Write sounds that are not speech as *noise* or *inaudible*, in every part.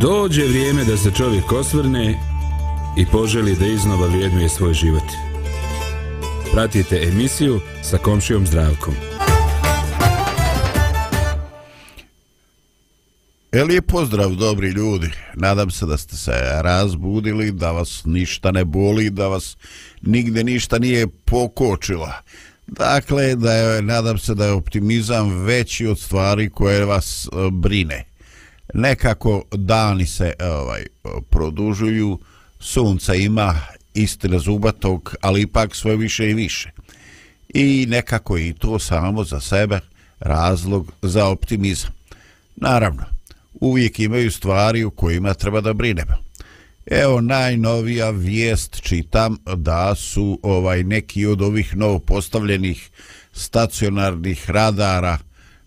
Dođe vrijeme da se čovjek osvrne i poželi da iznova vrijednuje svoj život. Pratite emisiju sa komšijom zdravkom. E lijep pozdrav, dobri ljudi. Nadam se da ste se razbudili, da vas ništa ne boli, da vas nigde ništa nije pokočila. Dakle, da je, nadam se da je optimizam veći od stvari koje vas e, brine. Nekako dani se e, ovaj produžuju, sunca ima istina zubatog, ali ipak sve više i više. I nekako i to samo za sebe razlog za optimizam. Naravno, uvijek imaju stvari u kojima treba da brinemo. Evo najnovija vijest čitam da su ovaj neki od ovih novo postavljenih stacionarnih radara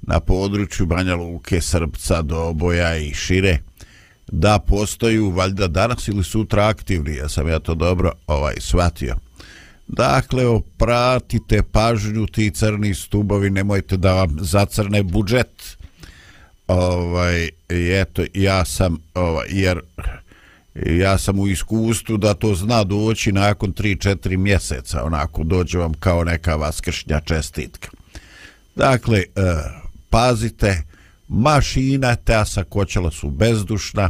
na području Banja Luke, Srpca, Doboja i šire da postaju valjda danas ili sutra aktivni, ja sam ja to dobro ovaj shvatio. Dakle, opratite pažnju ti crni stubovi, nemojte da vam zacrne budžet ovaj eto ja sam ovaj jer ja sam u iskustvu da to zna doći nakon 3-4 mjeseca onako dođe vam kao neka vaskršnja čestitka dakle eh, pazite mašina ta sa kočela su bezdušna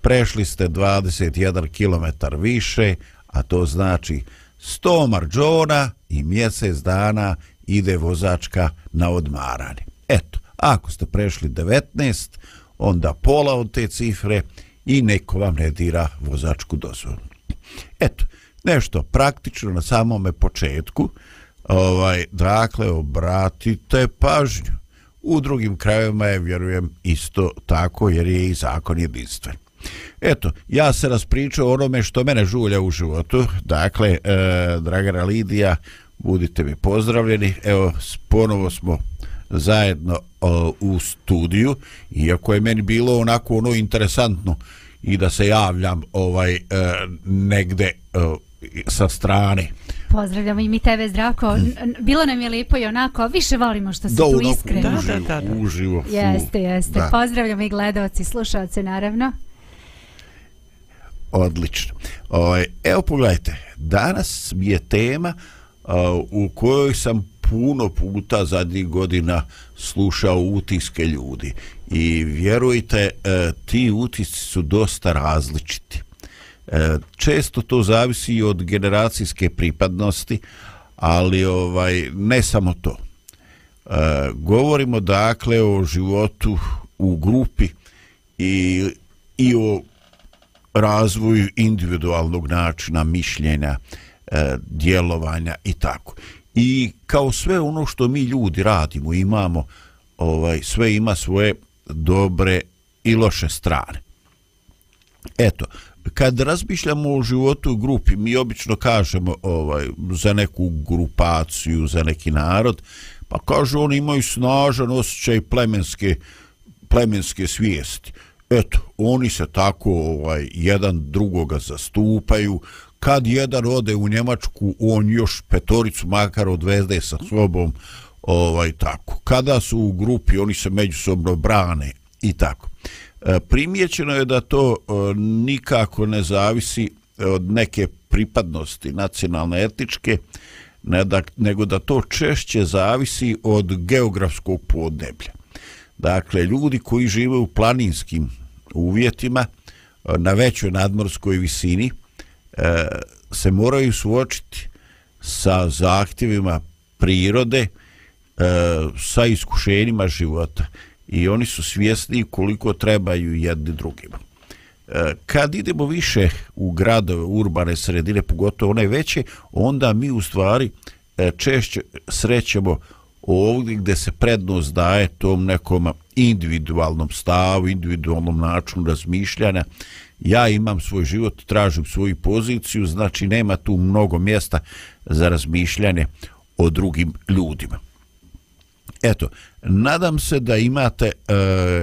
prešli ste 21 km više a to znači 100 marđona i mjesec dana ide vozačka na odmaranje eto Ako ste prešli 19, onda pola od te cifre i neko vam ne dira vozačku dozvolu. Eto, nešto praktično na samome početku. Ovaj, dakle, obratite pažnju. U drugim krajevima je, vjerujem, isto tako jer je i zakon jedinstven. Eto, ja se raspričao onome što mene žulja u životu. Dakle, e, Dragana Lidija, budite mi pozdravljeni. Evo, ponovo smo zajedno e, u studiju iako je meni bilo onako ono interesantno i da se javljam ovaj e, negde e, sa strane. Pozdravljamo i mi tebe zdravko. Bilo nam je lijepo i onako više volimo što si da, tu iskreno da, da, da, da. uživo fu. jeste, jeste. Da. pozdravljamo i gledalci slušalce naravno. Odlično. Ovaj, evo pogledajte danas mi je tema uh, u kojoj sam puno puta zadnjih godina slušao utiske ljudi. I vjerujte e, ti utisci su dosta različiti E, često to zavisi od generacijske pripadnosti ali ovaj ne samo to. E, govorimo dakle o životu u grupi i, i o razvoju individualnog načina mišljenja e, djelovanja i tako. I kao sve ono što mi ljudi radimo imamo ovaj sve ima svoje dobre i loše strane. Eto kad razmišljamo o životu u grupi mi obično kažemo ovaj za neku grupaciju za neki narod pa kažu oni imaju snažan osjećaj plemenske plemenske svijesti eto oni se tako ovaj jedan drugoga zastupaju kad jedan ode u Njemačku, on još petoricu makar odvezde sa sobom, ovaj tako. Kada su u grupi, oni se međusobno brane i tako. E, primjećeno je da to e, nikako ne zavisi e, od neke pripadnosti nacionalne etičke, ne da, nego da to češće zavisi od geografskog podneblja. Dakle, ljudi koji žive u planinskim uvjetima, na većoj nadmorskoj visini, se moraju suočiti sa zahtjevima prirode, sa iskušenjima života i oni su svjesni koliko trebaju jedni drugima. E, kad idemo više u gradove, urbane sredine, pogotovo one veće, onda mi u stvari e, češće srećemo ovdje gdje se prednost daje tom nekom individualnom stavu, individualnom načinu razmišljanja. Ja imam svoj život, tražim svoju poziciju, znači nema tu mnogo mjesta za razmišljanje o drugim ljudima. Eto, nadam se da imate e,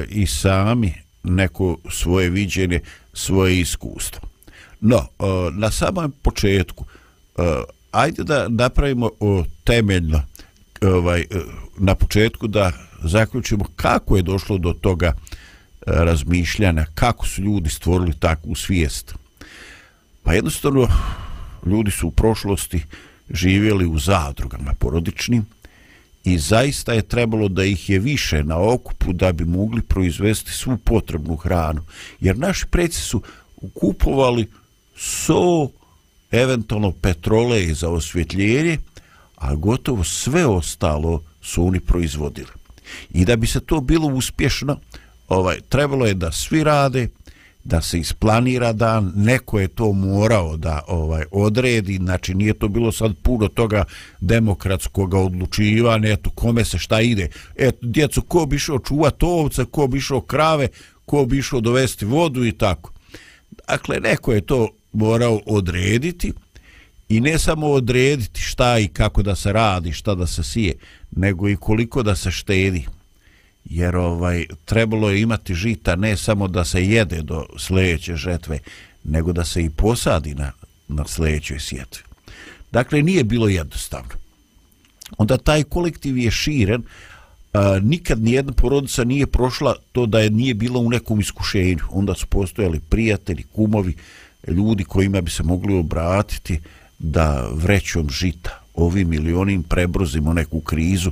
i sami neko svoje viđenje, svoje iskustvo. No, e, na samom početku, e, ajde da napravimo o, temeljno ovaj, e, na početku da zaključimo kako je došlo do toga e, razmišljanja, kako su ljudi stvorili takvu svijest. Pa jednostavno, ljudi su u prošlosti živjeli u zadrugama porodičnim, i zaista je trebalo da ih je više na okupu da bi mogli proizvesti svu potrebnu hranu. Jer naši preci su kupovali so, eventualno petrole za osvjetljenje, a gotovo sve ostalo su oni proizvodili. I da bi se to bilo uspješno, ovaj trebalo je da svi rade, da se isplanira dan, neko je to morao da ovaj odredi, znači nije to bilo sad puno toga demokratskog odlučivanja, eto kome se šta ide. Eto, djecu, ko bi išao čuvati ovce, ko bi išao krave, ko bi išao dovesti vodu i tako. Dakle, neko je to morao odrediti i ne samo odrediti šta i kako da se radi, šta da se sije, nego i koliko da se štedi jer ovaj trebalo je imati žita ne samo da se jede do sljedeće žetve, nego da se i posadi na, na sljedećoj sjetvi. Dakle, nije bilo jednostavno. Onda taj kolektiv je širen, a, nikad nijedna porodica nije prošla to da je nije bilo u nekom iskušenju. Onda su postojali prijatelji, kumovi, ljudi kojima bi se mogli obratiti da vrećom žita ovim ili onim prebrozimo neku krizu,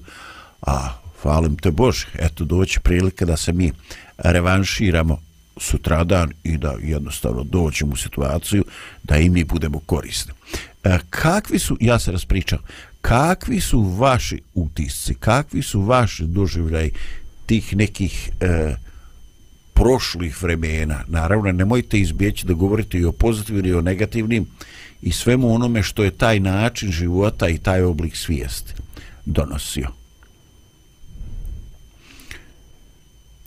a hvalim te Bože, eto doći prilika da se mi revanširamo sutradan i da jednostavno dođemo u situaciju da i mi budemo korisni. E, kakvi su, ja se raspričam, kakvi su vaši utisci, kakvi su vaši doživljaj tih nekih e, prošlih vremena, naravno nemojte izbjeći da govorite i o pozitivnim i o negativnim i svemu onome što je taj način života i taj oblik svijesti donosio.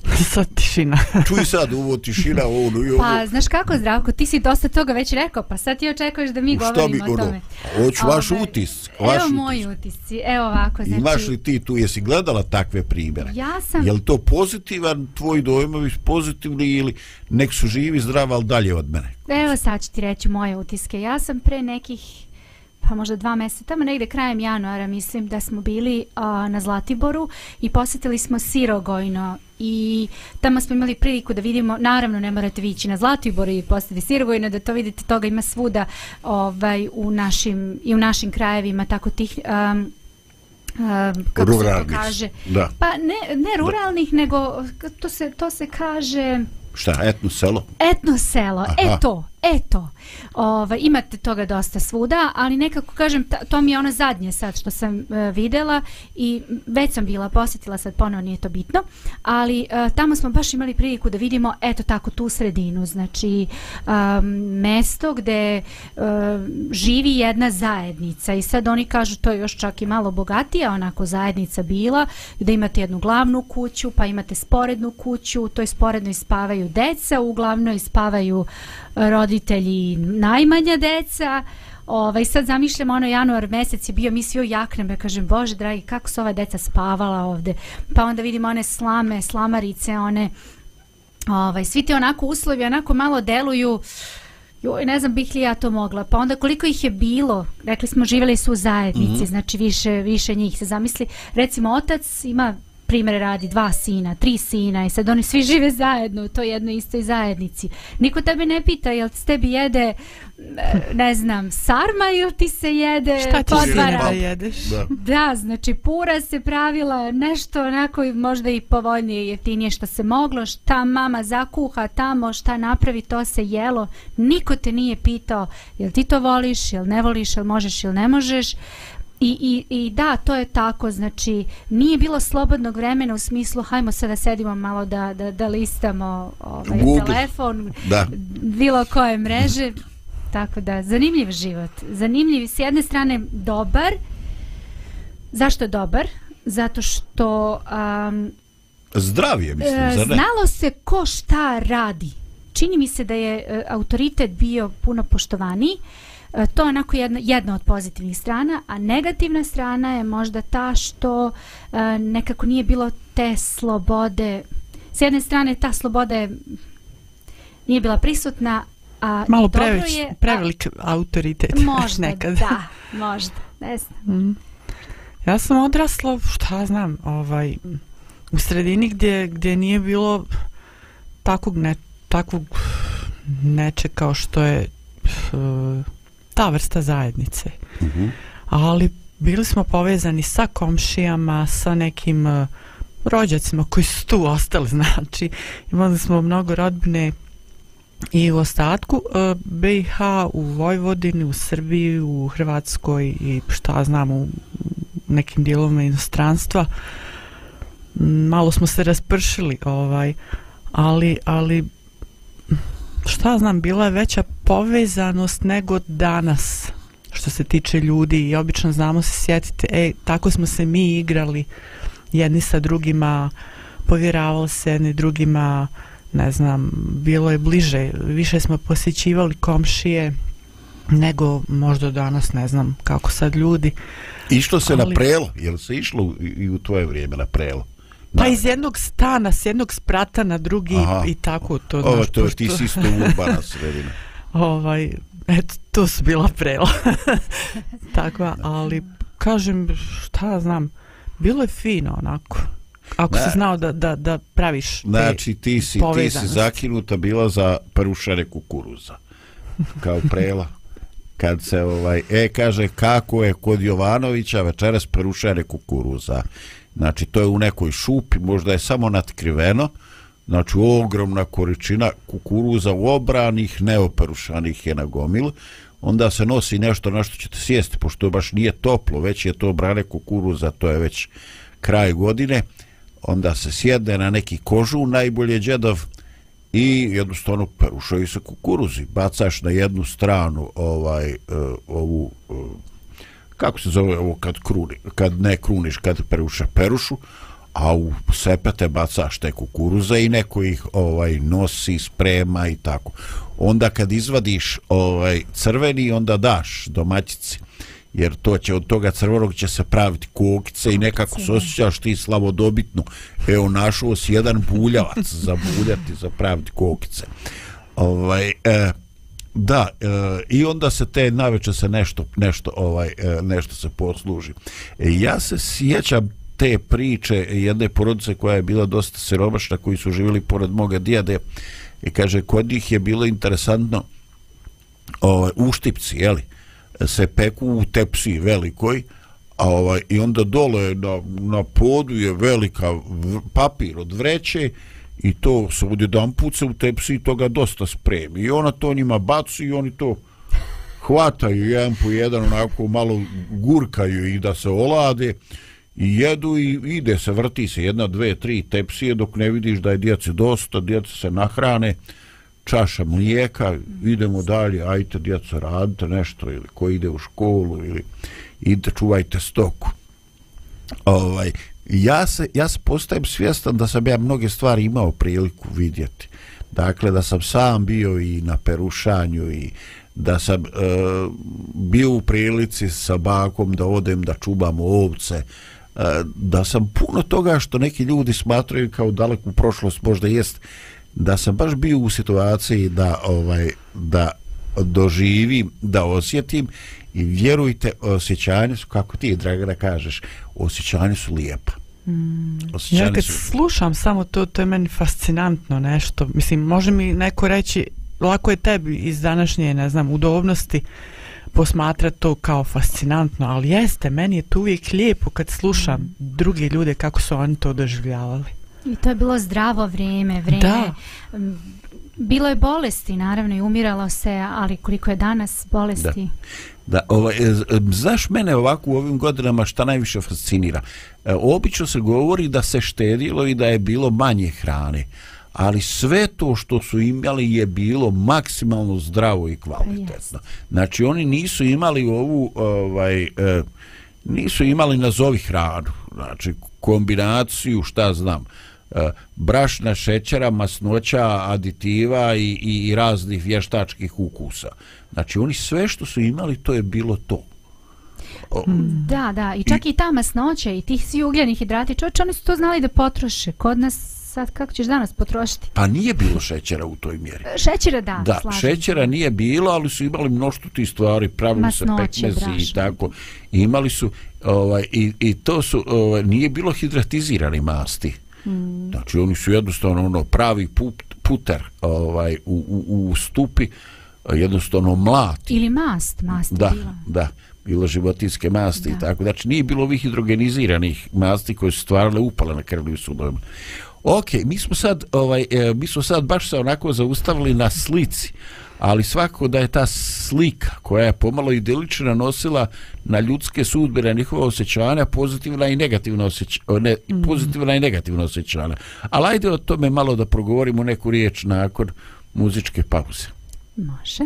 *laughs* sad tišina. *laughs* Čuj sad ovo tišina, ovo, no, Pa, znaš kako, Zdravko, ti si dosta toga već rekao, pa sad ti očekuješ da mi govorimo bi, o tome. Ono, hoću vaš Ove, utis. Evo vaš moji utisci, evo ovako, znači... Imaš li ti tu, jesi gledala takve primjere? Ja sam... Je li to pozitivan, tvoj dojmovi pozitivni ili nek su živi, zdravi, ali dalje od mene? Evo sad ću ti reći moje utiske. Ja sam pre nekih pa možda dva mjeseca, tamo negde krajem januara mislim da smo bili a, na Zlatiboru i posjetili smo Sirogojno i tamo smo imali priliku da vidimo, naravno ne morate vići na Zlatibor i posjetiti Sirogojno, da to vidite, toga ima svuda ovaj, u našim, i u našim krajevima, tako tih... Um, Um, kako ruralnih. se to kaže Da. pa ne, ne ruralnih da. nego to se, to se kaže Šta, etno selo? Etno selo, Aha. e to, Eto, ovaj, Ova, imate toga dosta svuda, ali nekako kažem, ta, to mi je ono zadnje sad što sam e, videla i već sam bila, posjetila sad ponovo, nije to bitno, ali e, tamo smo baš imali priliku da vidimo, eto tako, tu sredinu, znači e, mesto gde e, živi jedna zajednica i sad oni kažu to je još čak i malo bogatija onako zajednica bila, gde imate jednu glavnu kuću, pa imate sporednu kuću, u toj sporednoj spavaju deca, u glavnoj spavaju roditelji najmanja deca. Ovaj, sad zamišljam ono januar mjesec je bio mi svi u ja kažem bože dragi kako su ova deca spavala ovde. Pa onda vidimo one slame, slamarice, one ovaj, svi ti onako uslovi onako malo deluju Joj, ne znam bih li ja to mogla. Pa onda koliko ih je bilo, rekli smo živjeli su u zajednici, mm -hmm. znači više, više njih se zamisli. Recimo otac ima primjer radi dva sina, tri sina i sad oni svi žive zajedno u toj jednoj istoj zajednici. Niko tebe ne pita jel s tebi jede ne znam, sarma ili ti se jede Šta ti sine da jedeš? Da. da, znači pura se pravila nešto onako možda i povoljnije jeftinije što se moglo, šta mama zakuha tamo, šta napravi, to se jelo. Niko te nije pitao jel ti to voliš, jel ne voliš, jel možeš ili ne možeš. I, i, I da, to je tako, znači nije bilo slobodnog vremena u smislu hajmo sada sedimo malo da, da, da listamo ovaj, telefon, da. bilo koje mreže, tako da, zanimljiv život, zanimljiv, s jedne strane dobar, zašto je dobar? zato što um, Zdravije, mislim, e, zar ne? znalo se ko šta radi. Čini mi se da je e, autoritet bio puno poštovaniji. To je onako jedna, jedna od pozitivnih strana, a negativna strana je možda ta što e, nekako nije bilo te slobode. S jedne strane ta sloboda je nije bila prisutna, a Malo dobro preveć, je, a- prevelik autoritet. *laughs* Možda, nekad. da, *laughs* možda, ne znam. Mm. Ja sam odrasla, šta znam, ovaj, u sredini gdje, gdje nije bilo takvog, ne, takvog neče kao što je uh, ta vrsta zajednice. Mhm. Ali bili smo povezani sa komšijama, sa nekim uh, rođacima koji su tu ostali, *laughs* znači imali smo mnogo rodbine i u ostatku uh, BiH, u Vojvodini, u Srbiji, u Hrvatskoj i šta znam u nekim dijelovima inostranstva. Malo smo se raspršili, ovaj, ali, ali šta znam, bila je veća povezanost nego danas što se tiče ljudi i obično znamo se sjetiti, e, tako smo se mi igrali jedni sa drugima, povjeravali se jedni drugima, ne znam, bilo je bliže, više smo posjećivali komšije nego možda danas, ne znam kako sad ljudi. Išlo se Ali- na prelo, jel se išlo i u tvoje vrijeme na prelo? Pa iz jednog stana, s jednog sprata na drugi Aha. i tako to. Ovo, znaš, to pošto- ti si isto urbana *laughs* sredina. ovaj, eto, to su bila prela. *laughs* Takva, ali kažem, šta znam, bilo je fino onako. Ako Da. si znao da, da, da praviš Znači, ti si, ti si zakinuta bila za perušare kukuruza. Kao prela. Kad se, ovaj, e, kaže, kako je kod Jovanovića večeras perušare kukuruza. Znači, to je u nekoj šupi, možda je samo natkriveno. Znači, ogromna količina kukuruza u obranih, neoperušanih je na gomilu. Onda se nosi nešto na što ćete sjesti, pošto baš nije toplo, već je to brane kukuruza, to je već kraj godine. Onda se sjedne na neki kožu, najbolje džedov, i jednostavno perušaju se kukuruzi. Bacaš na jednu stranu ovaj, eh, ovu, eh, kako se zove ovo kad kruni, kad ne kruniš, kad peruša perušu, a u sepete bacaš te kukuruze i neko ih ovaj nosi, sprema i tako. Onda kad izvadiš ovaj crveni, onda daš domaćici jer to će od toga crvenog će se praviti kokice i nekako se osjećaš ti slavodobitno. Evo, našao si jedan buljavac za buljati, za praviti kokice. Ovaj, e, da, e, i onda se te naveče se nešto, nešto, ovaj, e, nešto se posluži. E, ja se sjećam te priče jedne porodice koja je bila dosta siromašna, koji su živjeli pored moga dijade i kaže, kod njih je bilo interesantno ovaj, uštipci, je li? se peku u tepsi velikoj, a ovaj, i onda dole na, na podu je velika papir od vreće i to se odjedan put se u tepsi i toga dosta spremi. I ona to njima baci i oni to hvataju jedan po jedan, onako malo gurkaju i da se olade i jedu i ide se, vrti se jedna, dve, tri tepsije dok ne vidiš da je djece dosta, djece se nahrane, čaša mlijeka, idemo dalje, ajte djeca radite nešto ili ko ide u školu ili idite čuvajte stoku. Ovaj, ja se, ja se postajem svjestan da sam ja mnoge stvari imao priliku vidjeti. Dakle, da sam sam bio i na perušanju i da sam e, bio u prilici sa bakom da odem da čubam ovce, e, da sam puno toga što neki ljudi smatraju kao daleku prošlost možda jest da sam baš bio u situaciji da ovaj da doživim, da osjetim i vjerujte, osjećanje su, kako ti, Dragana, kažeš, osjećanje su lijepa. Mm. Ja Osjećanje kad su... slušam samo to, to je meni fascinantno nešto. Mislim, može mi neko reći, lako je tebi iz današnje, ne znam, udobnosti posmatrati to kao fascinantno, ali jeste, meni je to uvijek lijepo kad slušam druge ljude kako su oni to doživljavali. I to je bilo zdravo vrijeme, vrijeme. Da. m, Bilo je bolesti, naravno, i umiralo se, ali koliko je danas bolesti. Da, ovaj, e, e, znaš mene ovako u ovim godinama šta najviše fascinira? E, obično se govori da se štedilo i da je bilo manje hrane, ali sve to što su imali je bilo maksimalno zdravo i kvalitetno. Znači oni nisu imali ovu ovaj e, nisu imali nazovi hranu. znači kombinaciju šta znam e, brašna, šećera, masnoća, aditiva i, i, i raznih vještačkih ukusa. Znači oni sve što su imali to je bilo to. Da, da, i čak i, i ta masnoća i tih svi ugljeni hidrati, čovječ, oni su to znali da potroše. Kod nas sad, kako ćeš danas potrošiti? pa nije bilo šećera u toj mjeri. Šećera, da, Da, slažem šećera nije bilo, ali su imali mnoštvo tih stvari, pravili se pekmezi i tako. I imali su, ovaj, i, i to su, ovaj, nije bilo hidratizirani masti. Mm. Znači, oni su jednostavno ono, pravi put, puter ovaj, u, u, u stupi, jednostavno mlati. Ili mast, mast Da, bila. da, bilo životinske masti Da. i tako. Znači, nije bilo ovih hidrogeniziranih masti koje su stvarale upale na krvnim sudovima. Ok, mi smo sad, ovaj, e, mi smo sad baš se onako zaustavili na slici, ali svako da je ta slika koja je pomalo idilična nosila na ljudske sudbe, na njihova osjećanja, pozitivna i negativna osjećanja, ne, pozitivna i negativna osjećanja. Ali ajde o tome malo da progovorimo neku riječ nakon muzičke pauze. Može.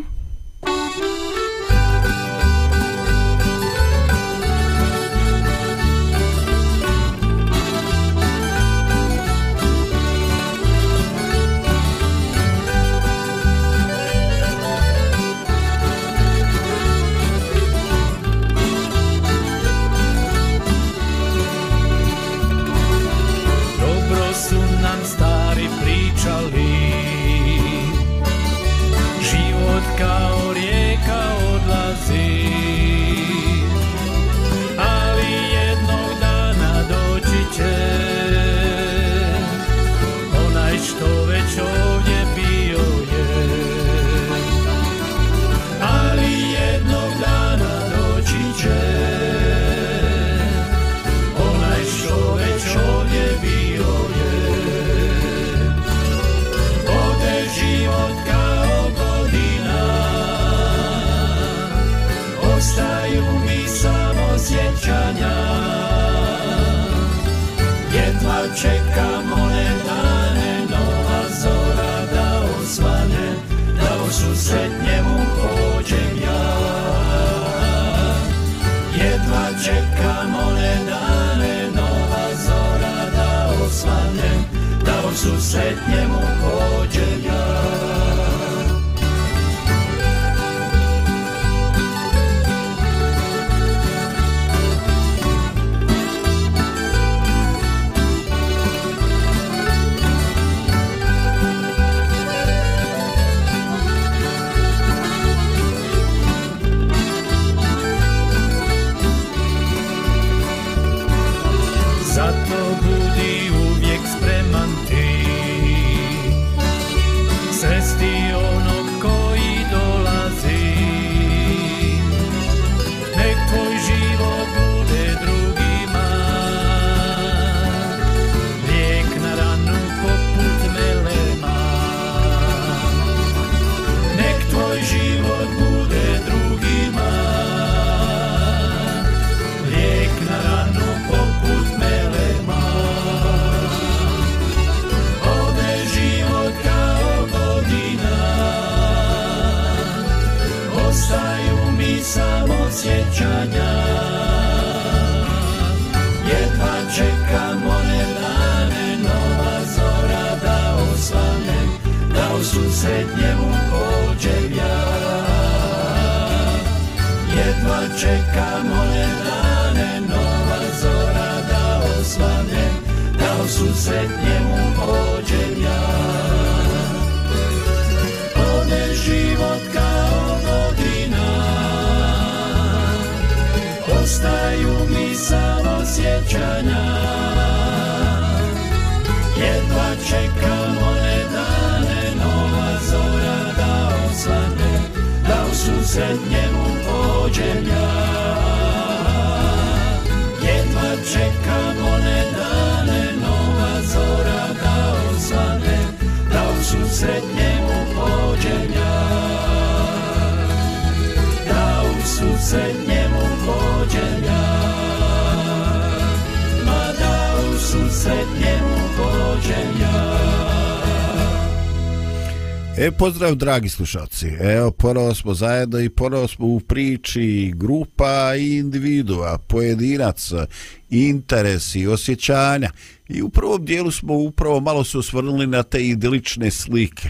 Pozdrav dragi slušalci. Evo, ponovo smo zajedno i ponovo smo u priči grupa i individua, pojedinaca, interesi, osjećanja. I u prvom dijelu smo upravo malo se osvrnuli na te idilične slike.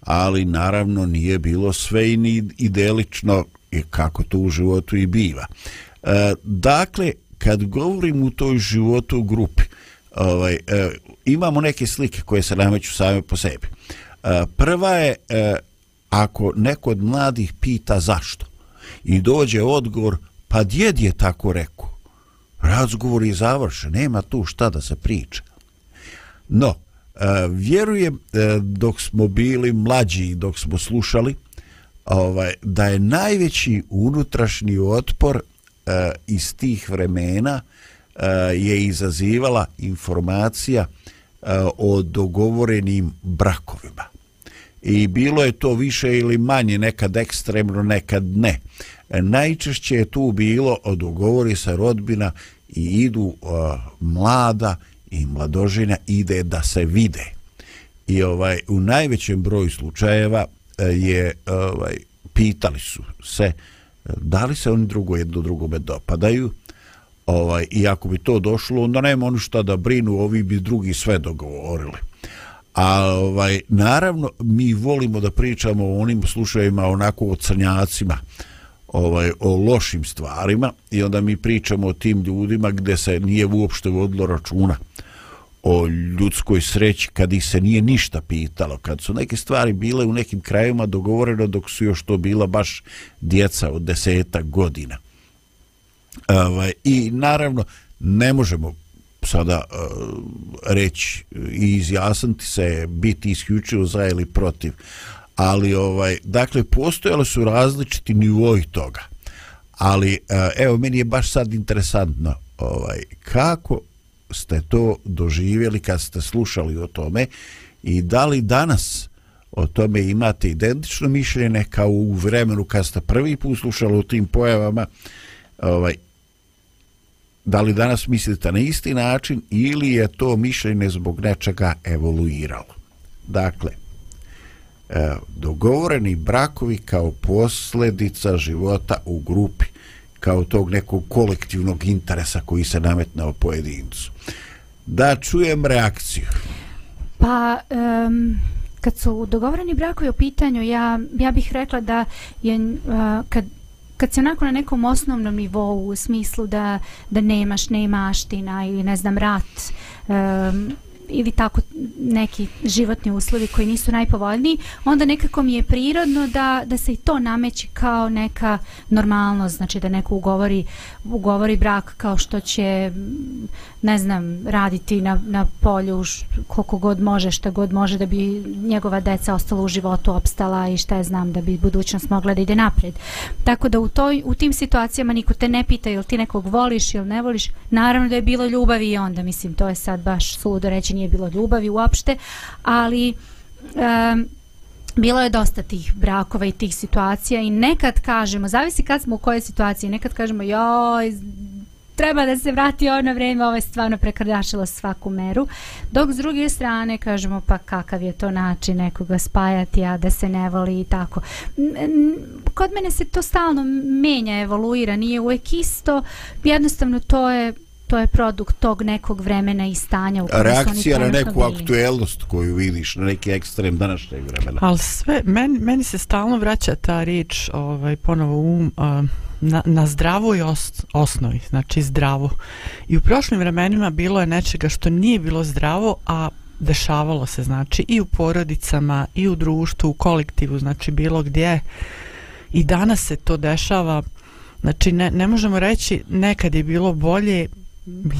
Ali naravno nije bilo sve i ni idelično i kako to u životu i biva. E, dakle, kad govorim u toj životu u grupi, ovaj, e, imamo neke slike koje se nameću same po sebi. E, prva je e, ako neko od mladih pita zašto i dođe odgovor pa djed je tako rekao. Razgovor je završen nema tu šta da se priča. No e, vjerujem dok smo bili mlađi dok smo slušali ovaj da je najveći unutrašnji otpor iz tih vremena je izazivala informacija o dogovorenim brakovima i bilo je to više ili manje nekad ekstremno nekad ne. E, najčešće je tu bilo od ugovori sa rodbina i idu uh, mlada i mladožina ide da se vide. I ovaj u najvećem broju slučajeva e, je ovaj pitali su se e, da li se oni drugo jedno drugome dopadaju ovaj i ako bi to došlo onda nema ono šta da brinu ovi bi drugi sve dogovorili. A ovaj, naravno, mi volimo da pričamo o onim slušajima onako o crnjacima, ovaj, o lošim stvarima i onda mi pričamo o tim ljudima gdje se nije uopšte vodilo računa o ljudskoj sreći kad ih se nije ništa pitalo, kad su neke stvari bile u nekim krajima dogovoreno dok su još to bila baš djeca od deseta godina. Ovaj, I naravno, ne možemo sada e, uh, reći i izjasniti se biti isključivo za ili protiv. Ali ovaj dakle postojali su različiti nivoi toga. Ali uh, evo meni je baš sad interesantno ovaj kako ste to doživjeli kad ste slušali o tome i da li danas o tome imate identično mišljenje kao u vremenu kad ste prvi put slušali o tim pojavama ovaj da li danas mislite na isti način ili je to mišljenje zbog nečega evoluiralo. Dakle, e, dogovoreni brakovi kao posljedica života u grupi, kao tog nekog kolektivnog interesa koji se nametnao pojedincu. Da čujem reakciju. Pa, um, kad su dogovoreni brakovi u pitanju, ja, ja bih rekla da je, uh, kad kad se onako na nekom osnovnom nivou u smislu da, da nemaš nemaština ili ne znam rat um, ili tako neki životni uslovi koji nisu najpovoljniji, onda nekako mi je prirodno da, da se i to nameći kao neka normalnost, znači da neko ugovori, ugovori brak kao što će ne znam, raditi na, na polju koliko god može, šta god može da bi njegova deca ostala u životu, opstala i šta je znam da bi budućnost mogla da ide napred. Tako da u, toj, u tim situacijama niko te ne pita ili ti nekog voliš ili ne voliš, naravno da je bilo ljubavi i onda, mislim, to je sad baš suludo reći nije bilo ljubavi uopšte, ali um, bilo je dosta tih brakova i tih situacija i nekad kažemo, zavisi kad smo u kojoj situaciji, nekad kažemo joj, treba da se vrati ono vrijeme, ovo je stvarno prekrdašilo svaku meru, dok s druge strane kažemo pa kakav je to način nekoga spajati, a da se ne voli i tako. Kod mene se to stalno menja, evoluira, nije uvek isto, jednostavno to je to je produkt tog nekog vremena i stanja u reakcija na neku bili. aktuelnost koju vidiš na neki ekstrem današnjeg vremena ali sve meni, meni se stalno vraća ta riječ ovaj ponovo um uh, na, na zdravoj os, osnovi znači zdravo i u prošlim vremenima bilo je nečega što nije bilo zdravo a dešavalo se znači i u porodicama i u društvu u kolektivu znači bilo gdje i danas se to dešava znači ne, ne možemo reći nekad je bilo bolje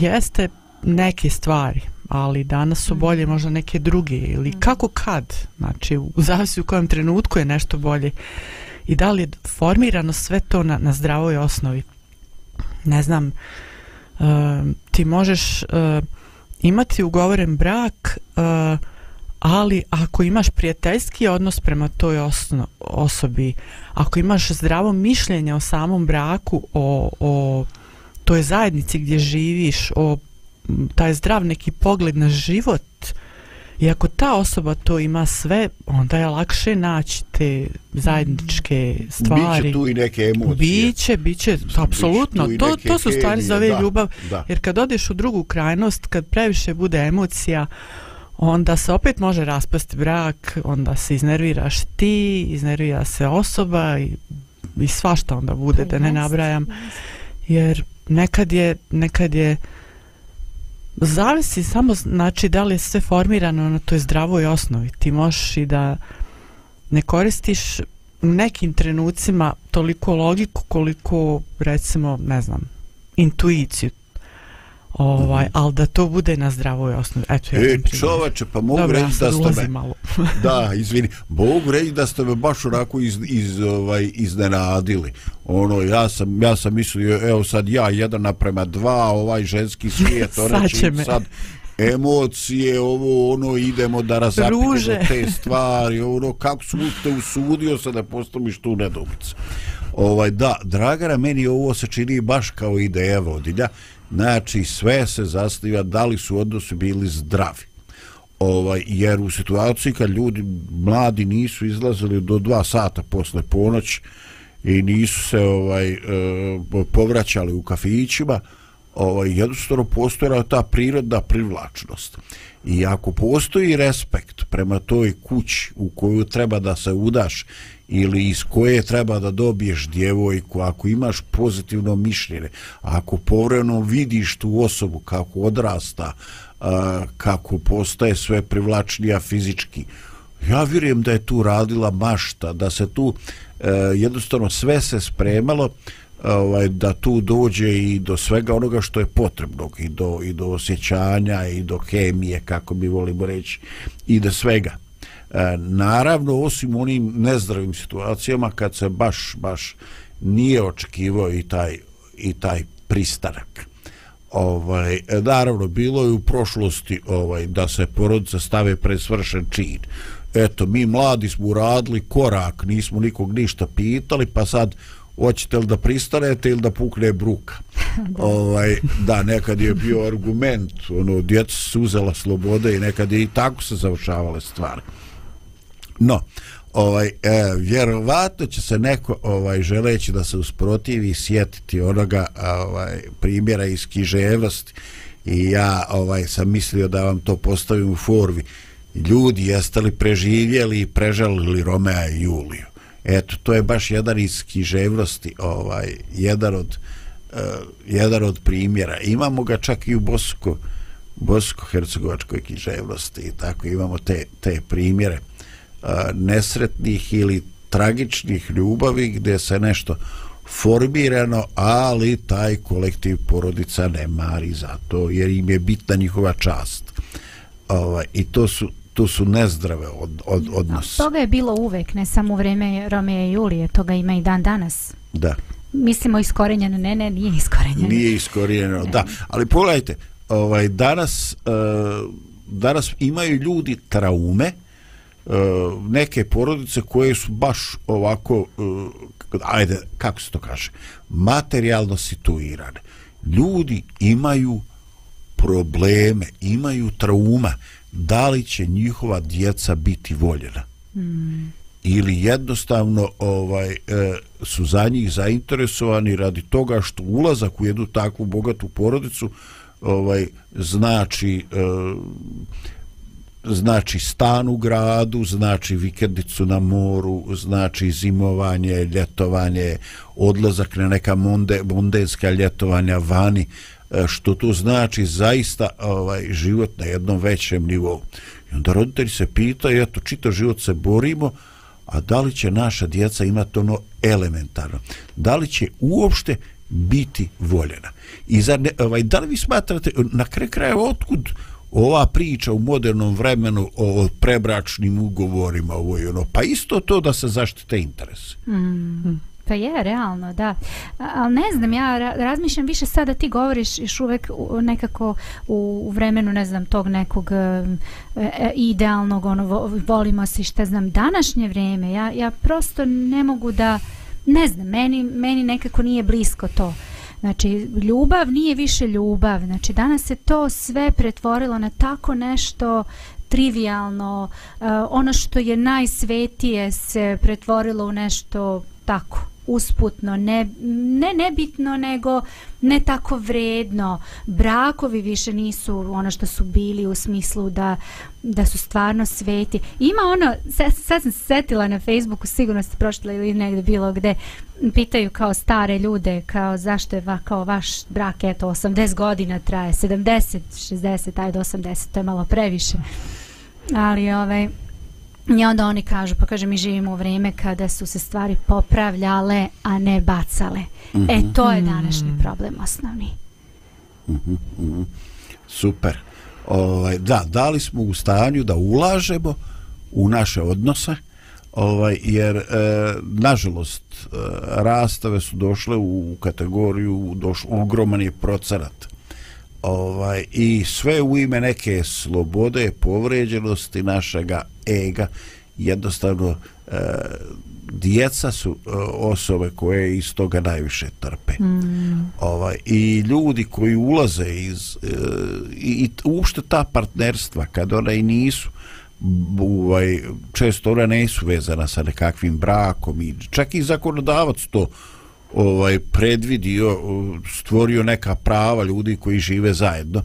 jeste neke stvari, ali danas su bolje mhm. možda neke druge ili mhm. kako kad, znači u zavisi u kojem trenutku je nešto bolje i da li je formirano sve to na, na zdravoj osnovi. Ne znam, uh, ti možeš uh, imati ugovoren brak, uh, ali ako imaš prijateljski odnos prema toj osno, osobi, ako imaš zdravo mišljenje o samom braku, o, o toj zajednici gdje živiš, o taj zdrav neki pogled na život I ako ta osoba to ima sve, onda je lakše naći te zajedničke stvari. Biće tu i neke emocije. Biće, biće, apsolutno. i To, to su stvari hemije, zove da, ljubav. da. Jer kad odeš u drugu krajnost, kad previše bude emocija, onda se opet može raspasti brak, onda se iznerviraš ti, iznervira se osoba i, i svašta onda bude, da ne nabrajam. Jer nekad je, nekad je zavisi samo znači da li je sve formirano na toj zdravoj osnovi. Ti možeš i da ne koristiš u nekim trenucima toliko logiku koliko recimo, ne znam, intuiciju. Ovaj, ali da to bude na zdravoj osnovi. Eto, ja. E, čovače, pa mogu Dobro, ja reći sad da ste me... malo. *laughs* Da, izvini. Mogu reći da ste me baš onako iz, iz, ovaj, iznenadili. Ono, ja sam, ja sam mislio, evo sad ja jedan naprema dva, ovaj ženski svijet, *laughs* ono Sad čim me. sad emocije, ovo, ono, idemo da razapimo te stvari, ono, kako su te usudio se da postaviš tu nedomicu. Ovaj, da, Dragana, meni ovo se čini baš kao ideja vodilja, znači sve se zasniva da li su odnosi bili zdravi. Ovaj, jer u situaciji kad ljudi mladi nisu izlazili do dva sata posle ponoć i nisu se ovaj e, povraćali u kafićima ovaj, jednostavno postojala ta prirodna privlačnost. I ako postoji respekt prema toj kući u koju treba da se udaš ili iz koje treba da dobiješ djevojku, ako imaš pozitivno mišljenje, ako povremeno vidiš tu osobu kako odrasta, kako postaje sve privlačnija fizički, ja vjerujem da je tu radila mašta, da se tu e, jednostavno sve se spremalo ovaj, da tu dođe i do svega onoga što je potrebno i do, i do osjećanja i do hemije kako mi volimo reći i do svega naravno osim onim nezdravim situacijama kad se baš baš nije očekivao i taj i taj pristanak. Ovaj naravno bilo je u prošlosti ovaj da se porodice stave pred svršen čin. Eto mi mladi smo uradili korak nismo nikog ništa pitali pa sad hoćete li da pristanete ili da pukne bruka? *laughs* Ovaj da nekad je bio argument ono djeca su uzela slobode i nekad je i tako se završavale stvari no ovaj e, vjerovatno će se neko ovaj želeći da se usprotivi sjetiti onoga ovaj primjera iz književnosti. I ja ovaj sam mislio da vam to postavim u formi. Ljudi jeste li preživjeli i prežalili Romea i Juliju? Eto to je baš jedan iz književnosti ovaj jedan od eh, jedan od primjera. Imamo ga čak i u Bosko bosko-hercegovačkoj književnosti i tako imamo te, te primjere nesretnih ili tragičnih ljubavi gdje se nešto formirano, ali taj kolektiv porodica ne mari za to, jer im je bitna njihova čast. Ovaj, I to su, to su nezdrave od, od, odnos. Toga je bilo uvek, ne samo u vreme Romeja i Julije, toga ima i dan danas. Da. Mislimo iskorenjeno, ne, ne, nije iskorenjeno. Nije iskorijeno, da. Ali pogledajte, ovaj, danas, uh, danas imaju ljudi traume, uh, neke porodice koje su baš ovako, uh, ajde, kako se to kaže, materijalno situirane. Ljudi imaju probleme, imaju trauma, da li će njihova djeca biti voljena. Mm. ili jednostavno ovaj e, su za njih zainteresovani radi toga što ulazak u jednu takvu bogatu porodicu ovaj znači e, znači stan u gradu, znači vikendicu na moru, znači zimovanje, ljetovanje, odlazak na neka monde, mondenska ljetovanja vani, e, što to znači zaista ovaj život na jednom većem nivou. I onda roditelji se pitaju, eto, čito život se borimo, a da li će naša djeca imati ono elementarno? Da li će uopšte biti voljena? I za ne, ovaj, da li vi smatrate, na kraju kraja, otkud ova priča u modernom vremenu o prebračnim ugovorima, ovo i ono, pa isto to da se zaštite interese. Mm. Pa je, realno, da. Ali ne znam, ja ra- razmišljam više sada ti govoriš još uvek u- nekako u, u vremenu, ne znam, tog nekog e, e, idealnog, ono, vo- volimo se šta znam, današnje vrijeme, ja, ja prosto ne mogu da, ne znam, meni, meni nekako nije blisko to. Znači, ljubav nije više ljubav. Znači, danas se to sve pretvorilo na tako nešto trivialno. Uh, eh, ono što je najsvetije se pretvorilo u nešto tako usputno, ne, ne nebitno, nego ne tako vredno. Brakovi više nisu ono što su bili u smislu da, da su stvarno sveti. Ima ono, sad, sad sam se setila na Facebooku, sigurno ste prošli ili negde bilo gde, pitaju kao stare ljude, kao zašto je va, kao vaš brak, eto, 80 godina traje, 70, 60, ajde 80, to je malo previše. Ali, ovaj, I onda oni kažu, pa kaže mi živimo u vrijeme kada su se stvari popravljale, a ne bacale. Mm -hmm. E, to je današnji problem osnovni. Mm -hmm. Super. Ovaj, da, da li smo u stanju da ulažemo u naše odnose, ovaj, jer e, nažalost e, rastave su došle u kategoriju, došlo, ogroman je procenat ovaj i sve u ime neke slobode povređenosti našega ega jednostavno e, djeca su e, osobe koje iz toga najviše trpe mm. ovaj i ljudi koji ulaze iz e, i, i uopšte ta partnerstva kad ona i nisu ovaj često ona nisu vezana sa nekakvim brakom i čak i zakonodavac to ovaj predvidio stvorio neka prava ljudi koji žive zajedno.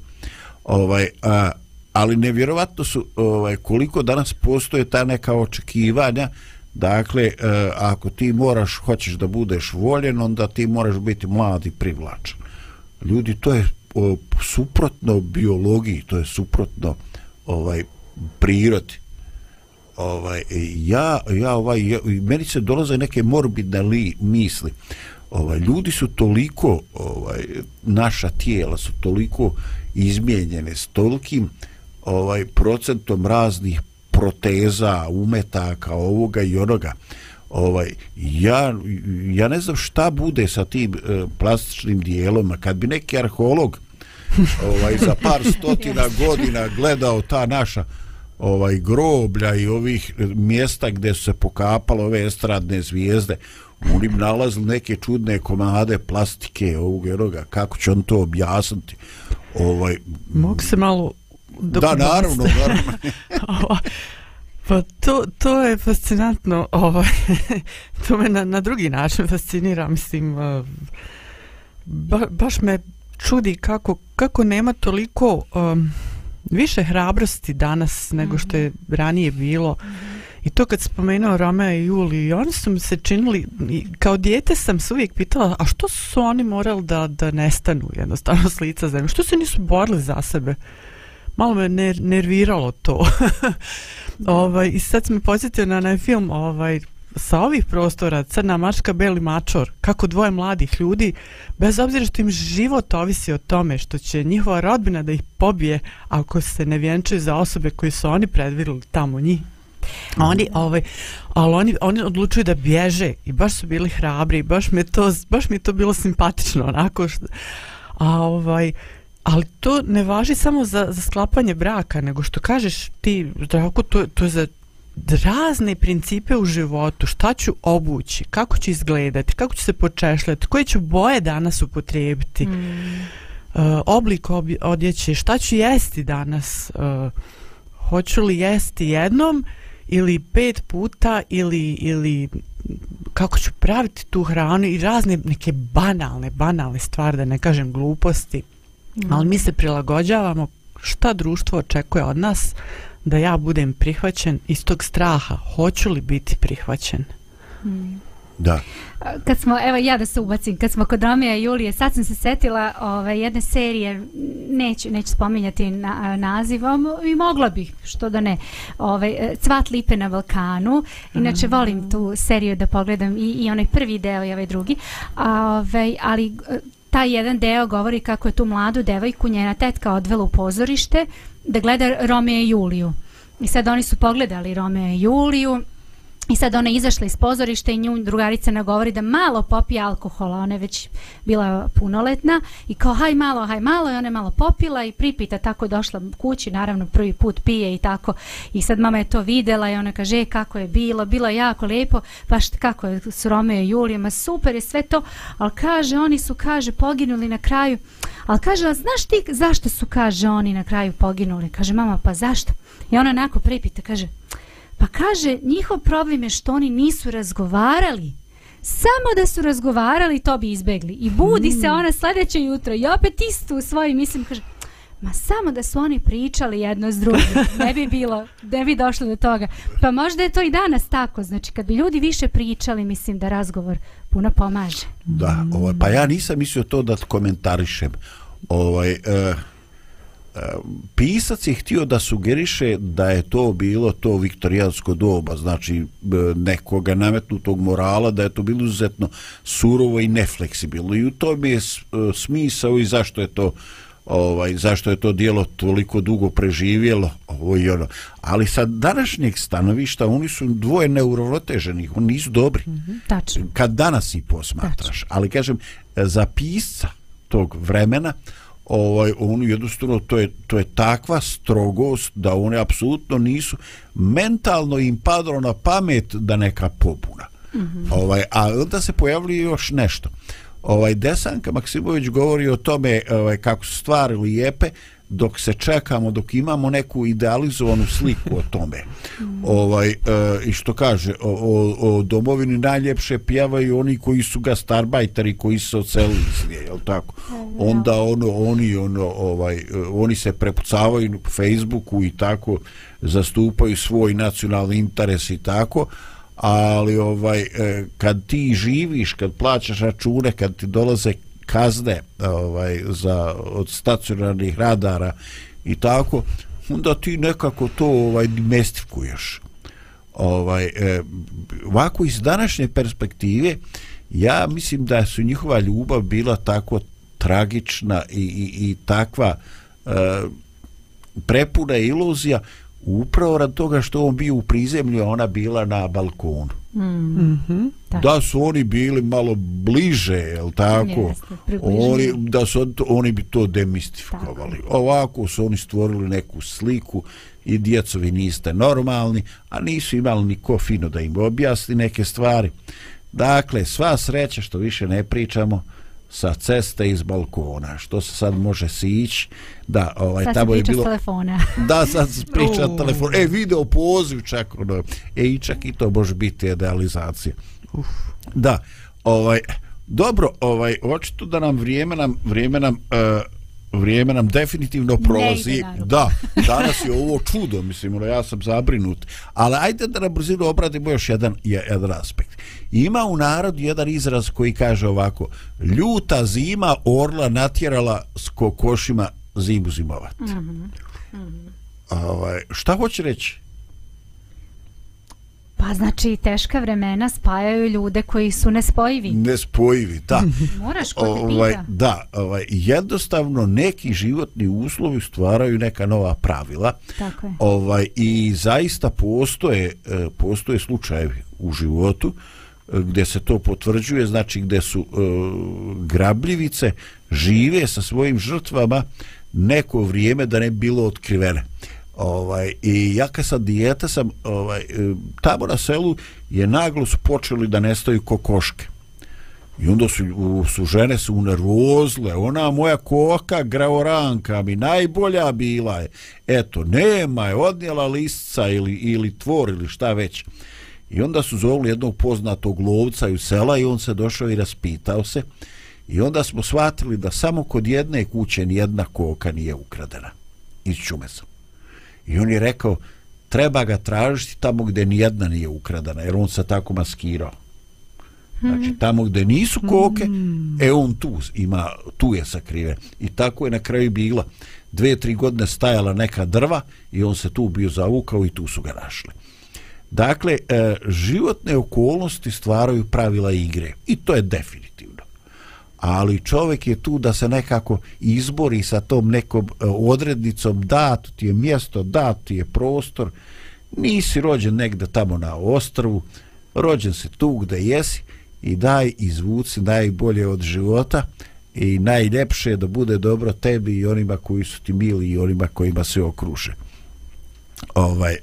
Ovaj a, ali nevjerovatno su ovaj koliko danas postoje ta neka očekivanja dakle a, e, ako ti moraš hoćeš da budeš voljen onda ti moraš biti mlad i privlačan. Ljudi to je o, suprotno biologiji to je suprotno ovaj prirodi. Ovaj ja ja ovaj ja, meni se dolaze neke morbidne li, misli ovaj ljudi su toliko ovaj naša tijela su toliko izmijenjene s tolikim ovaj procentom raznih proteza, umetaka, ovoga i onoga. Ovaj ja ja ne znam šta bude sa tim e, plastičnim dijelom, kad bi neki arheolog ovaj za par stotina *laughs* godina gledao ta naša ovaj groblja i ovih mjesta gdje su se pokapalo ove estradne zvijezde oni nalazili neke čudne komade plastike ovog eroga, kako će on to objasniti? Ovaj mogu se malo da naravno, naravno. *laughs* pa to, to je fascinantno ovaj, *laughs* to me na, na drugi način fascinira mislim uh, ba, baš me čudi kako, kako nema toliko um, više hrabrosti danas nego što je ranije bilo. Mm -hmm I to kad spomenuo Romeo i Juli, oni su mi se činili, kao dijete sam se uvijek pitala, a što su oni morali da, da nestanu jednostavno s lica zemlje? Što se nisu borili za sebe? Malo me ner nerviralo to. *laughs* ovaj, I sad sam me posjetio na onaj film ovaj, sa ovih prostora, Crna mačka, Beli mačor, kako dvoje mladih ljudi, bez obzira što im život ovisi o tome, što će njihova rodbina da ih pobije ako se ne vjenčaju za osobe koje su oni predvidili tamo njih oni ovaj ali oni oni odlučuju da bježe i baš su bili hrabri i baš mi to baš mi to bilo simpatično onako što a ovaj ali to ne važi samo za, za sklapanje braka nego što kažeš ti Zdravko to to je za razne principe u životu šta ću obući kako ću izgledati kako ću se počešljati koje ću boje danas upotrijebiti mm. uh, oblik odjeće šta ću jesti danas uh, hoću li jesti jednom ili pet puta ili, ili kako ću praviti tu hranu i razne neke banalne, banalne stvari, da ne kažem gluposti. Mm. Ali mi se prilagođavamo šta društvo očekuje od nas da ja budem prihvaćen iz tog straha. Hoću li biti prihvaćen? Mm. Da. Kad smo, evo ja da se ubacim, kad smo kod Romija i Julije, sad sam se setila ove, jedne serije, neću, neću spominjati na, nazivom, i mogla bih, što da ne, ove, Cvat lipe na Balkanu, inače mm. volim tu seriju da pogledam i, i onaj prvi deo i ovaj drugi, a, ove, ali taj jedan deo govori kako je tu mladu devojku njena tetka odvela u pozorište da gleda Romija i Juliju. I sad oni su pogledali Romeo i Juliju I sad ona je izašla iz pozorišta i nju drugarica nagovori da malo popije alkohola. Ona je već bila punoletna i kao haj malo, haj malo i ona je malo popila i pripita tako došla kući, naravno prvi put pije i tako. I sad mama je to videla i ona kaže e, kako je bilo, bilo je jako lijepo, pa baš kako je s Romeo i Julije, ma super je sve to, ali kaže oni su, kaže, poginuli na kraju. Ali kaže, a znaš ti zašto su, kaže, oni na kraju poginuli? Kaže, mama, pa zašto? I ona onako pripita, kaže, Pa kaže, njihov problem je što oni nisu razgovarali. Samo da su razgovarali, to bi izbegli. I budi se ona sljedeće jutro i opet isto u svojim mislim, kaže, ma samo da su oni pričali jedno s drugim, ne bi bilo, ne bi došlo do toga. Pa možda je to i danas tako, znači kad bi ljudi više pričali, mislim da razgovor puno pomaže. Da, ovaj, pa ja nisam mislio to da komentarišem. Ovaj, uh, pisac je htio da sugeriše da je to bilo to viktorijansko doba, znači nekoga nametnutog morala, da je to bilo izuzetno surovo i nefleksibilno. I u tom je smisao i zašto je to ovaj zašto je to dijelo toliko dugo preživjelo ovo i ono. Ali sa današnjeg stanovišta oni su dvoje neuroteženi, oni nisu dobri. Mm -hmm, tačno. Kad danas i posmatraš. Tačno. Ali kažem, za pisca tog vremena, ovaj on jednostavno to je to je takva strogost da one apsolutno nisu mentalno im padalo na pamet da neka pobuna. Mm -hmm. Ovaj a onda se pojavili još nešto. Ovaj Desanka Maksimović govori o tome ovaj kako su stvari lijepe, dok se čekamo, dok imamo neku idealizovanu sliku o tome. ovaj e, I što kaže, o, o, o domovini najljepše pjevaju oni koji su ga starbajteri, koji su ocelili svije, jel tako? Onda ono, oni, ono, ovaj, e, oni se prepucavaju na Facebooku i tako zastupaju svoj nacionalni interes i tako, ali ovaj e, kad ti živiš, kad plaćaš račune, kad ti dolaze kazne ovaj za od stacionarnih radara i tako onda ti nekako to ovaj dimestifikuješ ovaj e, ovako iz današnje perspektive ja mislim da su njihova ljubav bila tako tragična i, i, i takva e, prepuna iluzija upravo rad toga što on bio u prizemlju a ona bila na balkonu. Mm -hmm. Da su oni bili malo bliže, je tako? Jeste, oni, da su oni bi to demistifikovali. Tako. Ovako su oni stvorili neku sliku i djecovi niste normalni, a nisu imali ni ko fino da im objasni neke stvari. Dakle, sva sreća što više ne pričamo, sa ceste iz balkona što se sad može sići da ovaj sad tamo je bilo telefona da sad se priča uh. telefon e video poziv čak ono e i čak i to može biti idealizacija Uf. da ovaj dobro ovaj očito da nam vrijeme nam vrijeme nam uh, vrijeme nam definitivno prolazi. Da, danas je ovo čudo, mislim, ono, ja sam zabrinut. Ali ajde da na brzinu obradimo još jedan, jedan aspekt. Ima u narodu jedan izraz koji kaže ovako, ljuta zima orla natjerala s kokošima zimu zimovat. Mm -hmm. Mm -hmm. Ovaj, šta hoće reći? Pa znači teška vremena spajaju ljude koji su nespojivi. Nespojivi, da. Moraš kod ovaj, Da, ovaj, jednostavno neki životni uslovi stvaraju neka nova pravila. Tako je. Ovaj, I zaista postoje, e, postoje slučajevi u životu e, gdje se to potvrđuje, znači gdje su uh, grabljivice žive sa svojim žrtvama neko vrijeme da ne bilo otkrivene ovaj i ja kad sam dijeta sam ovaj e, tamo na selu je naglo su počeli da nestaju kokoške. I onda su, su žene su unervozle ona moja koka graoranka mi najbolja bila je. Eto nema je odnijela lisca ili, ili tvor ili šta već. I onda su zovli jednog poznatog lovca u sela i on se došao i raspitao se. I onda smo shvatili da samo kod jedne kuće nijedna koka nije ukradena iz čumesa. I on je rekao, treba ga tražiti tamo gdje nijedna nije ukradana, jer on se tako maskirao. Znači, mhm. tamo gdje nisu koke, mm. e on tu ima, tu je sakriven. I tako je na kraju bila. Dve, tri godine stajala neka drva i on se tu bio zavukao i tu su ga našli. Dakle, e, životne okolnosti stvaraju pravila igre. I to je definitivno ali čovjek je tu da se nekako izbori sa tom nekom e, odrednicom da ti je mjesto, da ti je prostor nisi rođen negde tamo na ostrvu, rođen si tu gde jesi i daj izvuci najbolje od života i najljepše je da bude dobro tebi i onima koji su ti mili i onima kojima se okruže. Ovaj, e,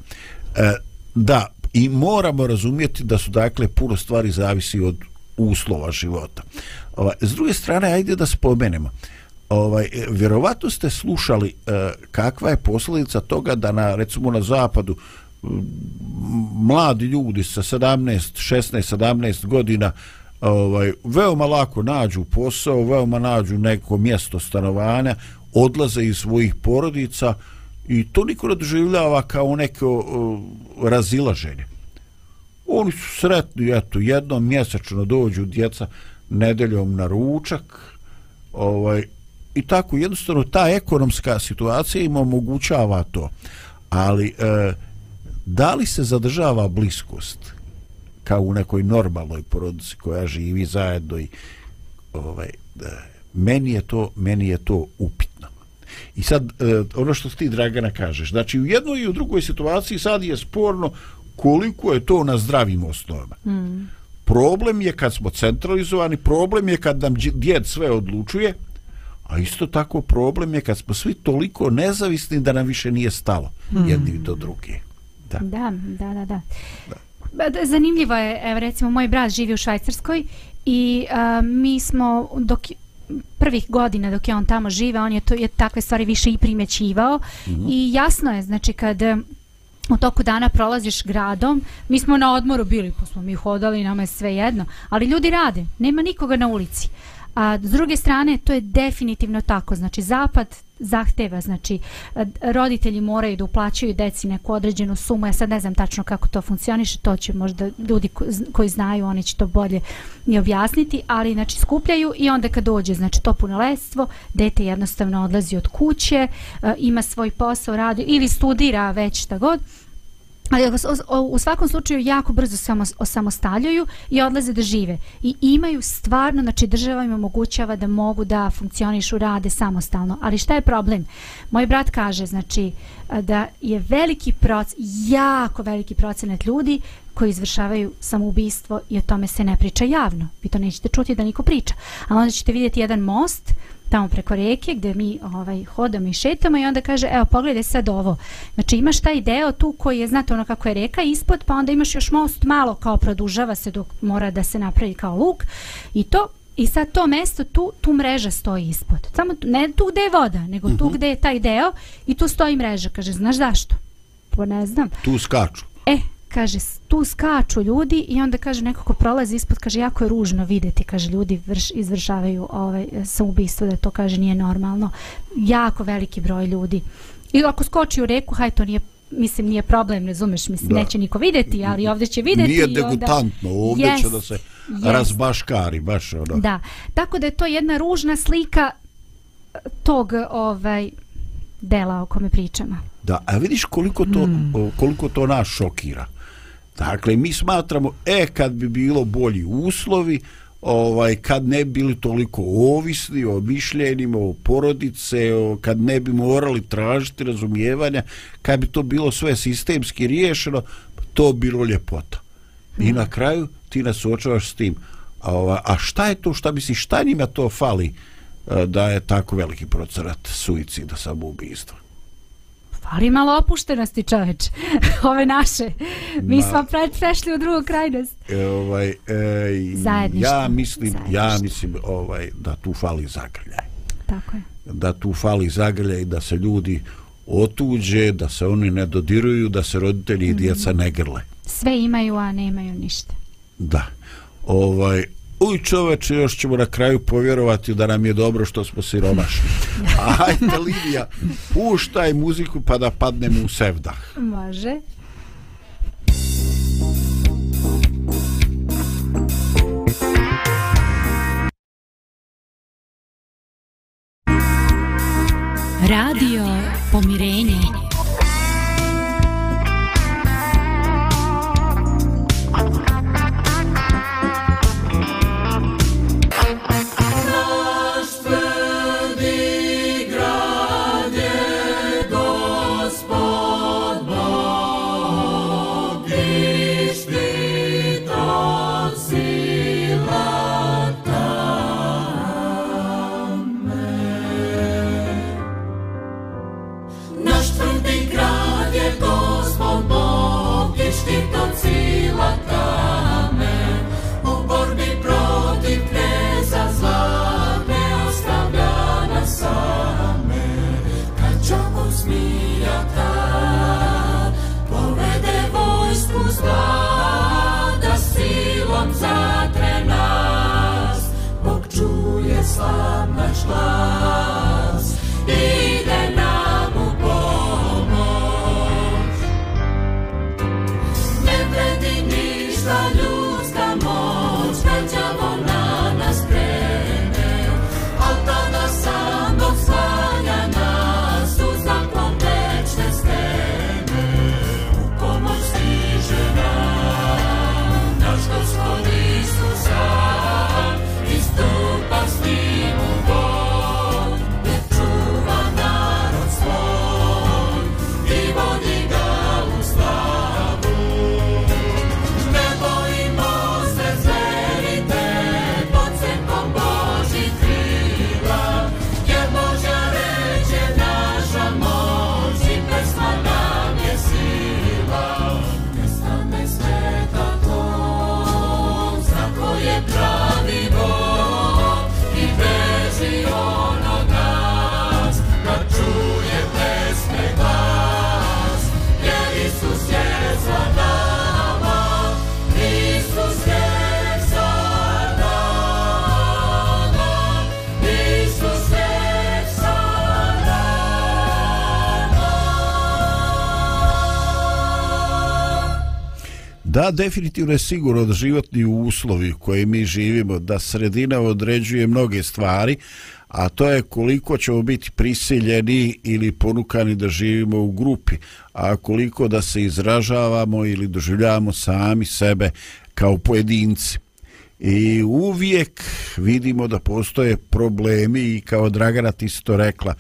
da, i moramo razumjeti da su dakle puno stvari zavisi od uslova života. Ovaj, s druge strane, ajde da spomenemo. Ovaj, vjerovatno ste slušali eh, kakva je posljedica toga da na, recimo na zapadu mm, mladi ljudi sa 17, 16, 17 godina ovaj veoma lako nađu posao, veoma nađu neko mjesto stanovanja, odlaze iz svojih porodica i to niko ne doživljava kao neko uh, razilaženje. Oni su sretni, eto, jednom mjesečno dođu djeca nedeljom na ručak, ovaj, i tako jednostavno ta ekonomska situacija im omogućava to. Ali, e, da li se zadržava bliskost kao u nekoj normalnoj porodici koja živi zajedno i ovaj e, meni je to meni je to upitno i sad e, ono što ti Dragana kažeš znači u jednoj i u drugoj situaciji sad je sporno koliko je to na zdravim osnovama mm. problem je kad smo centralizovani problem je kad nam djed sve odlučuje a isto tako problem je kad smo svi toliko nezavisni da nam više nije stalo mm. jedni do drugi Da, da, da, da. da. da. Zanimljivo je, evo recimo, moj brat živi u Švajcarskoj i a, mi smo dok prvih godina dok je on tamo žive, on je to je takve stvari više i primjećivao mm -hmm. i jasno je, znači kad u toku dana prolaziš gradom, mi smo na odmoru bili, pa smo mi hodali, nama je sve jedno, ali ljudi rade, nema nikoga na ulici. A s druge strane, to je definitivno tako, znači zapad zahteva, znači eh, roditelji moraju da uplaćaju deci neku određenu sumu, ja sad ne znam tačno kako to funkcioniše, to će možda ljudi koji znaju, oni će to bolje i objasniti, ali znači skupljaju i onda kad dođe znači to punoletstvo, dete jednostavno odlazi od kuće, eh, ima svoj posao, radi ili studira već šta god, u svakom slučaju jako brzo se osamostaljuju i odlaze da žive i imaju stvarno, znači država im omogućava da mogu da funkcionišu, rade samostalno, ali šta je problem? Moj brat kaže, znači da je veliki proc, jako veliki procenat ljudi koji izvršavaju samoubistvo i o tome se ne priča javno. Vi to nećete čuti da niko priča. A onda ćete vidjeti jedan most tamo preko rijeke gdje mi ovaj hodamo i šetamo i onda kaže evo pogledaj sad ovo. Znači imaš taj deo tu koji je znate ono kako je reka ispod pa onda imaš još most malo kao produžava se dok mora da se napravi kao luk i to i sad to mesto tu tu mreža stoji ispod. Samo tu, ne tu gdje je voda nego tu uh mhm. -huh. gdje je taj deo i tu stoji mreža. Kaže znaš zašto? Pa ne znam. Tu skaču kaže tu skaču ljudi i onda kaže neko ko prolazi ispod kaže jako je ružno videti kaže ljudi vrš, izvršavaju ovaj samoubistvo da to kaže nije normalno jako veliki broj ljudi i ako skoči u reku haj to nije mislim nije problem razumeš mislim da. neće niko videti ali ovdje će videti nije degutantno ovdje yes, će da se yes. razbaškari baš ono da tako da je to jedna ružna slika tog ovaj dela o kome pričamo da a vidiš koliko to mm. koliko to nas šokira Dakle, mi smatramo, e, kad bi bilo bolji uslovi, ovaj kad ne bili toliko ovisni o mišljenjima, o porodice, o, kad ne bi morali tražiti razumijevanja, kad bi to bilo sve sistemski riješeno, to bilo ljepota. I na kraju ti nas očavaš s tim. A, ova, a šta je to, šta misliš, šta njima to fali da je tako veliki procenat suicida samoubistva? Fali malo opuštenosti čoveč. *laughs* Ove naše. Mi Ma, smo pred, prešli u drugu krajnost. E, ovaj, e, ja mislim ja mislim ovaj, da tu fali zagrljaj. Tako je. Da tu fali zagrljaj da se ljudi otuđe da se oni ne dodiruju da se roditelji i mm -hmm. djeca ne grle. Sve imaju a ne imaju ništa. Da. Ovaj Uj čoveče, još ćemo na kraju povjerovati da nam je dobro što smo siromašni. *laughs* Ajde, Lidija, puštaj muziku pa da padnemo u sevdah. Može. Radio Pomirenje. Da, definitivno je sigurno da životni uslovi koje mi živimo, da sredina određuje mnoge stvari, a to je koliko ćemo biti prisiljeni ili ponukani da živimo u grupi, a koliko da se izražavamo ili doživljavamo sami sebe kao pojedinci. I uvijek vidimo da postoje problemi i kao Dragana ti si to rekla,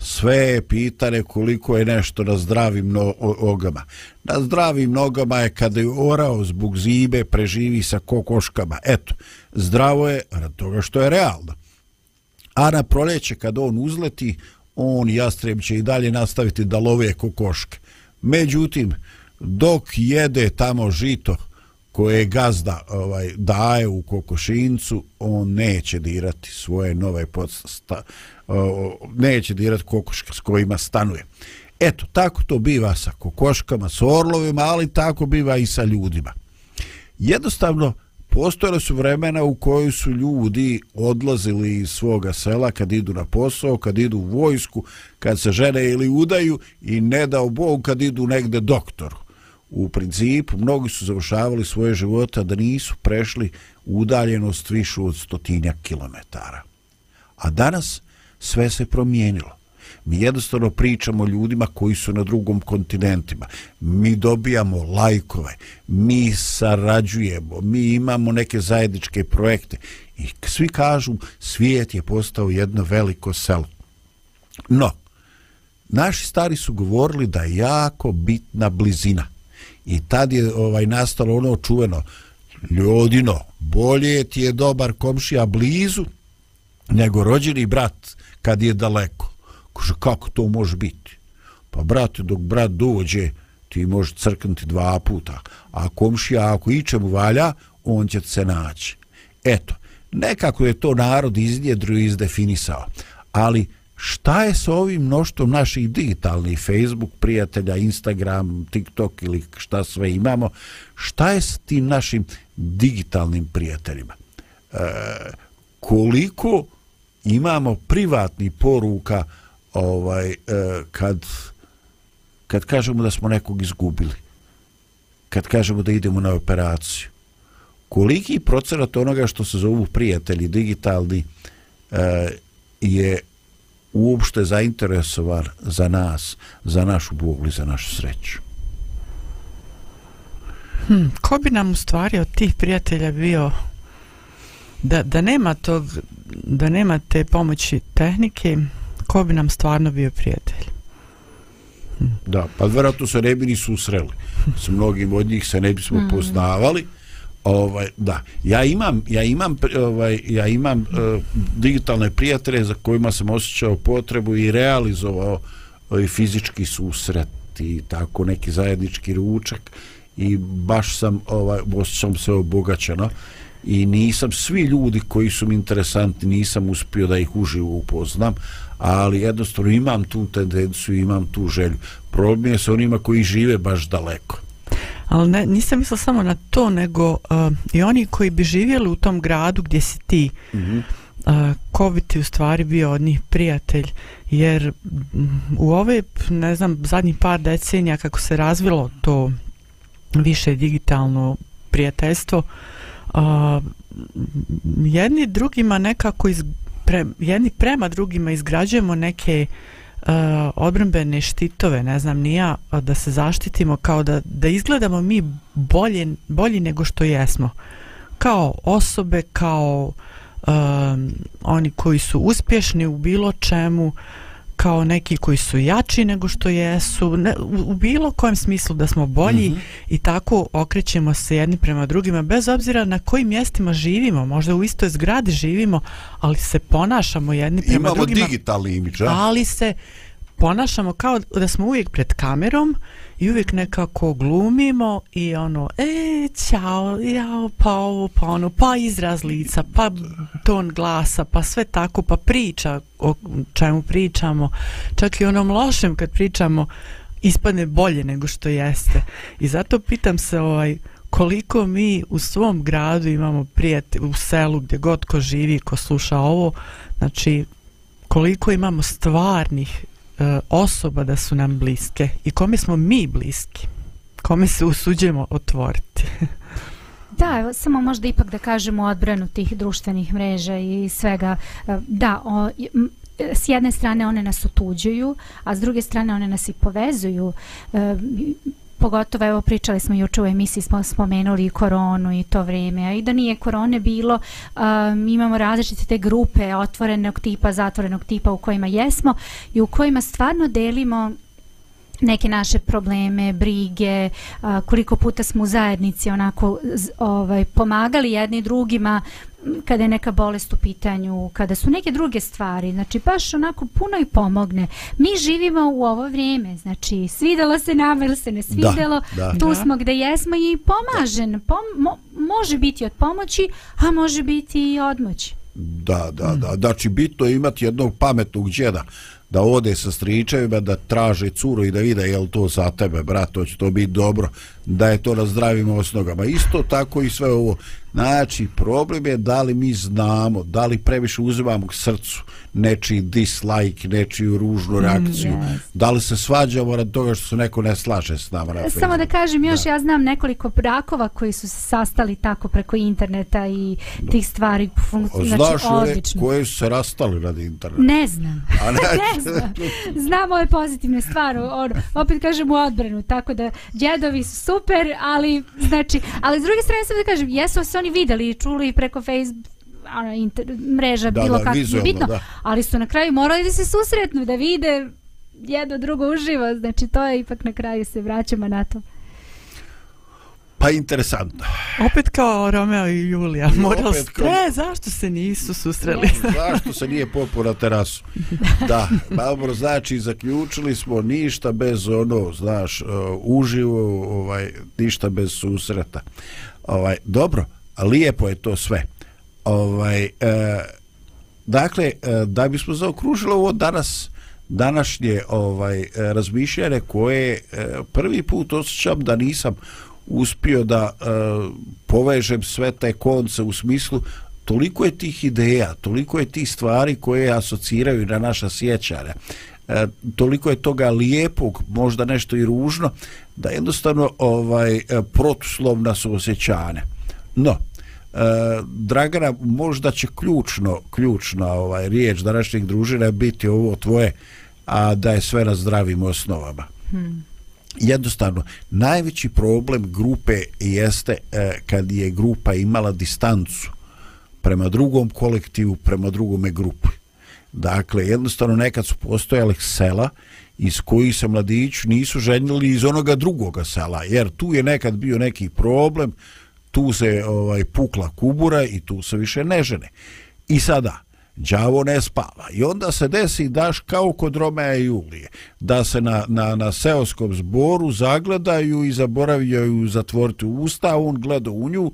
sve je pitanje koliko je nešto na zdravim no- nogama. Na zdravim nogama je kada je orao zbog zibe preživi sa kokoškama. Eto, zdravo je rad toga što je realno. A na proljeće kad on uzleti, on jastreb će i dalje nastaviti da love kokoške. Međutim, dok jede tamo žito koje gazda ovaj daje u kokošincu, on neće dirati svoje nove podsta, neće dirati kokoške s kojima stanuje. Eto, tako to biva sa kokoškama, s orlovima, ali tako biva i sa ljudima. Jednostavno, postojale su vremena u kojoj su ljudi odlazili iz svoga sela kad idu na posao, kad idu u vojsku, kad se žene ili udaju i ne dao Bog kad idu negde doktoru. U principu, mnogi su završavali svoje života da nisu prešli udaljenost višu od stotinja kilometara. A danas sve se promijenilo. Mi jednostavno pričamo o ljudima koji su na drugom kontinentima. Mi dobijamo lajkove, mi sarađujemo, mi imamo neke zajedničke projekte. I svi kažu, svijet je postao jedno veliko selo. No, naši stari su govorili da je jako bitna blizina. I tad je ovaj nastalo ono čuveno, ljudino, bolje ti je dobar komšija blizu nego rođeni brat kad je daleko. Kaže, kako to može biti? Pa brate, dok brat dođe, ti može crknuti dva puta. A komšija, ako ičemu valja, on će se naći. Eto, nekako je to narod iznjedrio i izdefinisao. Ali šta je sa ovim mnoštvom naših digitalnih Facebook prijatelja, Instagram, TikTok ili šta sve imamo, šta je s tim našim digitalnim prijateljima? E, koliko imamo privatni poruka ovaj e, kad kad kažemo da smo nekog izgubili kad kažemo da idemo na operaciju koliki procenat onoga što se zovu prijatelji digitalni e, je uopšte zainteresovan za nas, za našu Bogu za našu sreću. Hm, ko bi nam u stvari od tih prijatelja bio da, da nema tog da nema te pomoći tehnike ko bi nam stvarno bio prijatelj Da, pa vjerojatno se ne bi ni susreli. S mnogim od njih se ne bismo mm. poznavali. Ovaj, da, ja imam, ja imam, ovaj, ja imam uh, digitalne prijatelje za kojima sam osjećao potrebu i realizovao ovaj, fizički susret i tako neki zajednički ručak i baš sam ovaj, osjećam se obogaćeno i nisam svi ljudi koji su mi interesantni nisam uspio da ih uživo upoznam ali jednostavno imam tu tendenciju imam tu želju. Problem je sa onima koji žive baš daleko. Ali ne, nisam mislila samo na to, nego uh, i oni koji bi živjeli u tom gradu gdje si ti, mm -hmm. uh, ko bi ti u stvari bio od njih prijatelj, jer um, u ove, ne znam, zadnjih par decenija kako se razvilo to više digitalno prijateljstvo, uh, a, jedni drugima nekako iz, pre, jedni prema drugima izgrađujemo neke a, odbrambene štitove, ne znam, nija da se zaštitimo kao da, da izgledamo mi bolje, bolji nego što jesmo. Kao osobe, kao um, oni koji su uspješni u bilo čemu, uh, kao neki koji su jači nego što jesu, ne, u, u bilo kojem smislu da smo bolji mm -hmm. i tako okrećemo se jedni prema drugima, bez obzira na kojim mjestima živimo, možda u istoj zgradi živimo, ali se ponašamo jedni prema Imamo drugima. Imamo digitalni imidž, Ali se ponašamo kao da smo uvijek pred kamerom i uvijek nekako glumimo i ono, e, ćao, jao, pa ovo, pa ono, pa izraz lica, pa ton glasa, pa sve tako, pa priča o čemu pričamo. Čak i onom lošem kad pričamo ispadne bolje nego što jeste. I zato pitam se ovaj, koliko mi u svom gradu imamo prijatelj, u selu gdje god ko živi, ko sluša ovo, znači koliko imamo stvarnih E, osoba da su nam bliske i kome smo mi bliski kome se usuđujemo otvoriti *laughs* Da, evo, samo možda ipak da kažemo odbranu tih društvenih mreža i svega. E, da, o, e, s jedne strane one nas otuđuju, a s druge strane one nas i povezuju. E, pogotovo evo pričali smo juče u emisiji smo spomenuli i koronu i to vrijeme a i da nije korone bilo um, imamo različite te grupe otvorenog tipa zatvorenog tipa u kojima jesmo i u kojima stvarno delimo neke naše probleme, brige, a, koliko puta smo u zajednici onako z, ovaj, pomagali jedni drugima kada je neka bolest u pitanju, kada su neke druge stvari, znači baš onako puno i pomogne. Mi živimo u ovo vrijeme, znači svidelo se nam ili se ne svidelo, da, da. tu da. smo gde jesmo i pomažen, pom, mo, može biti od pomoći, a može biti i odmoći. Da, da, da, znači bitno je imati jednog pametnog džeda da ode sa stričevima, da traže curu i da vide je li to za tebe, brat, to će to biti dobro, da je to na zdravim osnogama. Isto tako i sve ovo. Znači, problem je da li mi znamo, da li previše uzimamo k srcu nečiji dislike, nečiju ružnu mm, reakciju, mm, yes. da li se svađamo rad toga što se neko ne slaže s nama na Samo da kažem još, da. ja znam nekoliko brakova koji su se sastali tako preko interneta i da. tih stvari. Znači, Znaš odlično. koje su se rastali radi interneta? Ne znam. A *laughs* ne, ne znam. Znam ove pozitivne stvari. Ono, opet kažem u odbranu, tako da djedovi su super, ali znači, ali s druge strane sam da kažem, jesu se oni videli i čuli preko Facebook ono, inter, mreža da, bilo kako je bitno, da. ali su na kraju morali da se susretnu, da vide jedno drugo uživo, znači to je ipak na kraju se vraćamo na to. Pa interesantno. Opet kao Romeo i Julija. Morali ste, kao... zašto se nisu susreli? Zašto se nije popo na terasu? Da, dobro, znači, zaključili smo ništa bez ono, znaš, uh, uživo, ovaj, ništa bez susreta. Ovaj, dobro, lijepo je to sve. Ovaj, e, dakle, e, da bismo zaokružili ovo danas, današnje ovaj e, razmišljanje koje e, prvi put osjećam da nisam uspio da e, povežem sve te konce u smislu toliko je tih ideja, toliko je tih stvari koje asociraju na naša sjećanja, e, toliko je toga lijepog, možda nešto i ružno, da jednostavno ovaj e, protuslovna su osjećane. No, Dragana, možda će ključno, ključna ovaj, riječ današnjeg družina biti ovo tvoje, a da je sve na zdravim osnovama. Hmm jednostavno najveći problem grupe jeste e, kad je grupa imala distancu prema drugom kolektivu, prema drugome grupi. Dakle, jednostavno nekad su postojale sela iz kojih se mladići nisu ženili iz onoga drugoga sela, jer tu je nekad bio neki problem, tu se ovaj pukla kubura i tu se više ne žene. I sada, đavo ne spava. I onda se desi daš kao kod Romea i Julije da se na, na, na seoskom zboru zagledaju i zaboravljaju zatvoriti usta on gleda u nju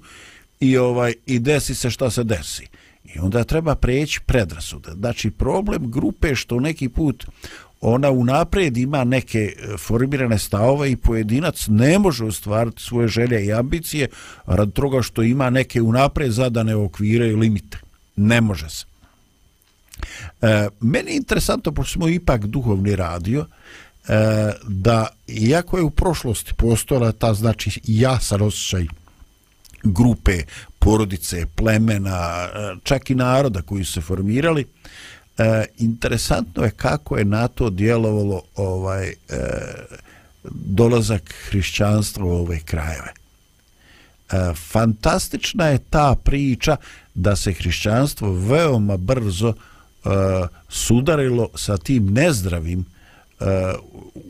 i ovaj i desi se šta se desi. I onda treba preći predrasude. Znači problem grupe što neki put ona unapred ima neke e, formirane stavove i pojedinac ne može ostvariti svoje želje i ambicije rad toga što ima neke unapred zadane okvire i limite. Ne može se. E, meni je interesantno, pošto smo ipak duhovni radio, e, da iako je u prošlosti postojala ta znači jasan osjećaj grupe, porodice, plemena, e, čak i naroda koji su se formirali, e, E, interesantno je kako je na to djelovalo ovaj e, dolazak hrišćanstva u ove krajeve. E, fantastična je ta priča da se hrišćanstvo veoma brzo e, sudarilo sa tim nezdravim e,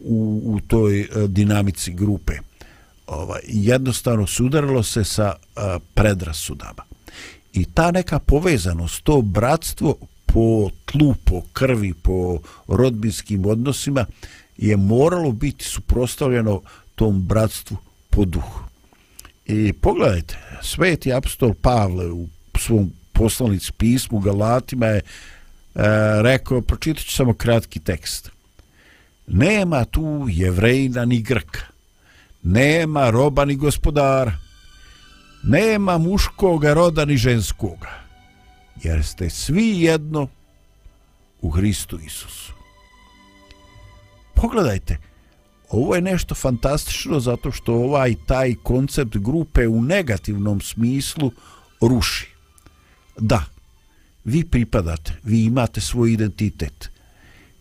u, u toj e, dinamici grupe. Ovaj, jednostavno sudarilo se sa e, predrasudama. I ta neka povezanost, to bratstvo po tlu, po krvi, po rodbinskim odnosima je moralo biti suprostavljeno tom bratstvu po duhu. I pogledajte, sveti apostol Pavle u svom poslanic pismu Galatima je e, rekao, pročitat ću samo kratki tekst. Nema tu jevrejna ni grka, nema roba ni gospodara, nema muškoga roda ni ženskoga, jer ste svi jedno u Hristu Isusu. Pogledajte, ovo je nešto fantastično zato što ovaj taj koncept grupe u negativnom smislu ruši. Da, vi pripadate, vi imate svoj identitet.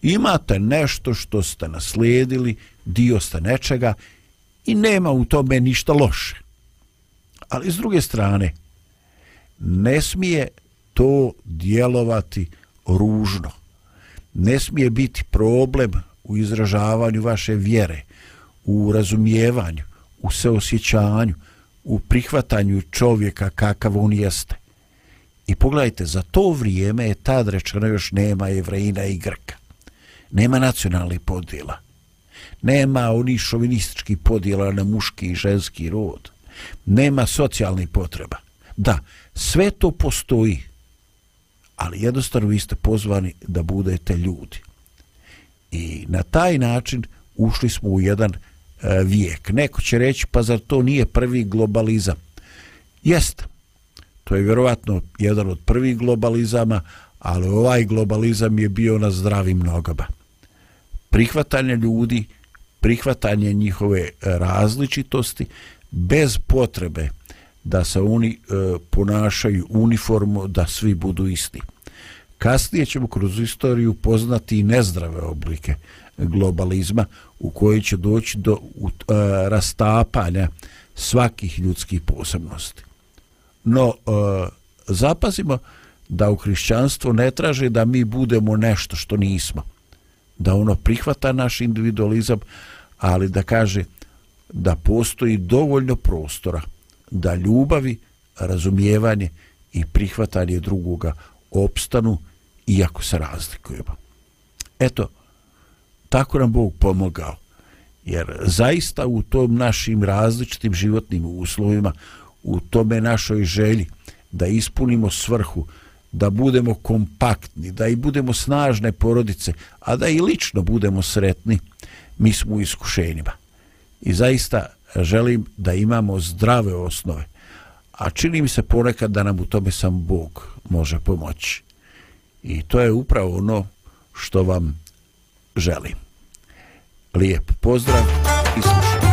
Imate nešto što ste naslijedili, dio ste nečega i nema u tome ništa loše. Ali s druge strane, ne smije to djelovati ružno. Ne smije biti problem u izražavanju vaše vjere, u razumijevanju, u seosjećanju, u prihvatanju čovjeka kakav on jeste. I pogledajte, za to vrijeme je tad rečeno još nema jevrejina i grka. Nema nacionalnih podjela. Nema onih šovinističkih podjela na muški i ženski rod. Nema socijalnih potreba. Da, sve to postoji, ali jednostavno vi ste pozvani da budete ljudi. I na taj način ušli smo u jedan e, vijek. Neko će reći, pa zar to nije prvi globalizam? Jest. To je vjerovatno jedan od prvih globalizama, ali ovaj globalizam je bio na zdravim nogama. Prihvatanje ljudi, prihvatanje njihove e, različitosti, bez potrebe da se oni e, ponašaju uniformo, da svi budu isti. Kasnije ćemo kroz istoriju poznati i nezdrave oblike globalizma u kojoj će doći do u, e, rastapanja svakih ljudskih posebnosti. No, e, zapazimo da u hrišćanstvu ne traže da mi budemo nešto što nismo. Da ono prihvata naš individualizam, ali da kaže da postoji dovoljno prostora da ljubavi, razumijevanje i prihvatanje drugoga opstanu iako se razlikujemo. Eto, tako nam Bog pomogao. Jer zaista u tom našim različitim životnim uslovima, u tome našoj želji da ispunimo svrhu, da budemo kompaktni, da i budemo snažne porodice, a da i lično budemo sretni, mi smo u iskušenjima. I zaista želim da imamo zdrave osnove. A čini mi se ponekad da nam u tome sam Bog može pomoći. I to je upravo ono što vam želim. Lijep pozdrav i slušaj.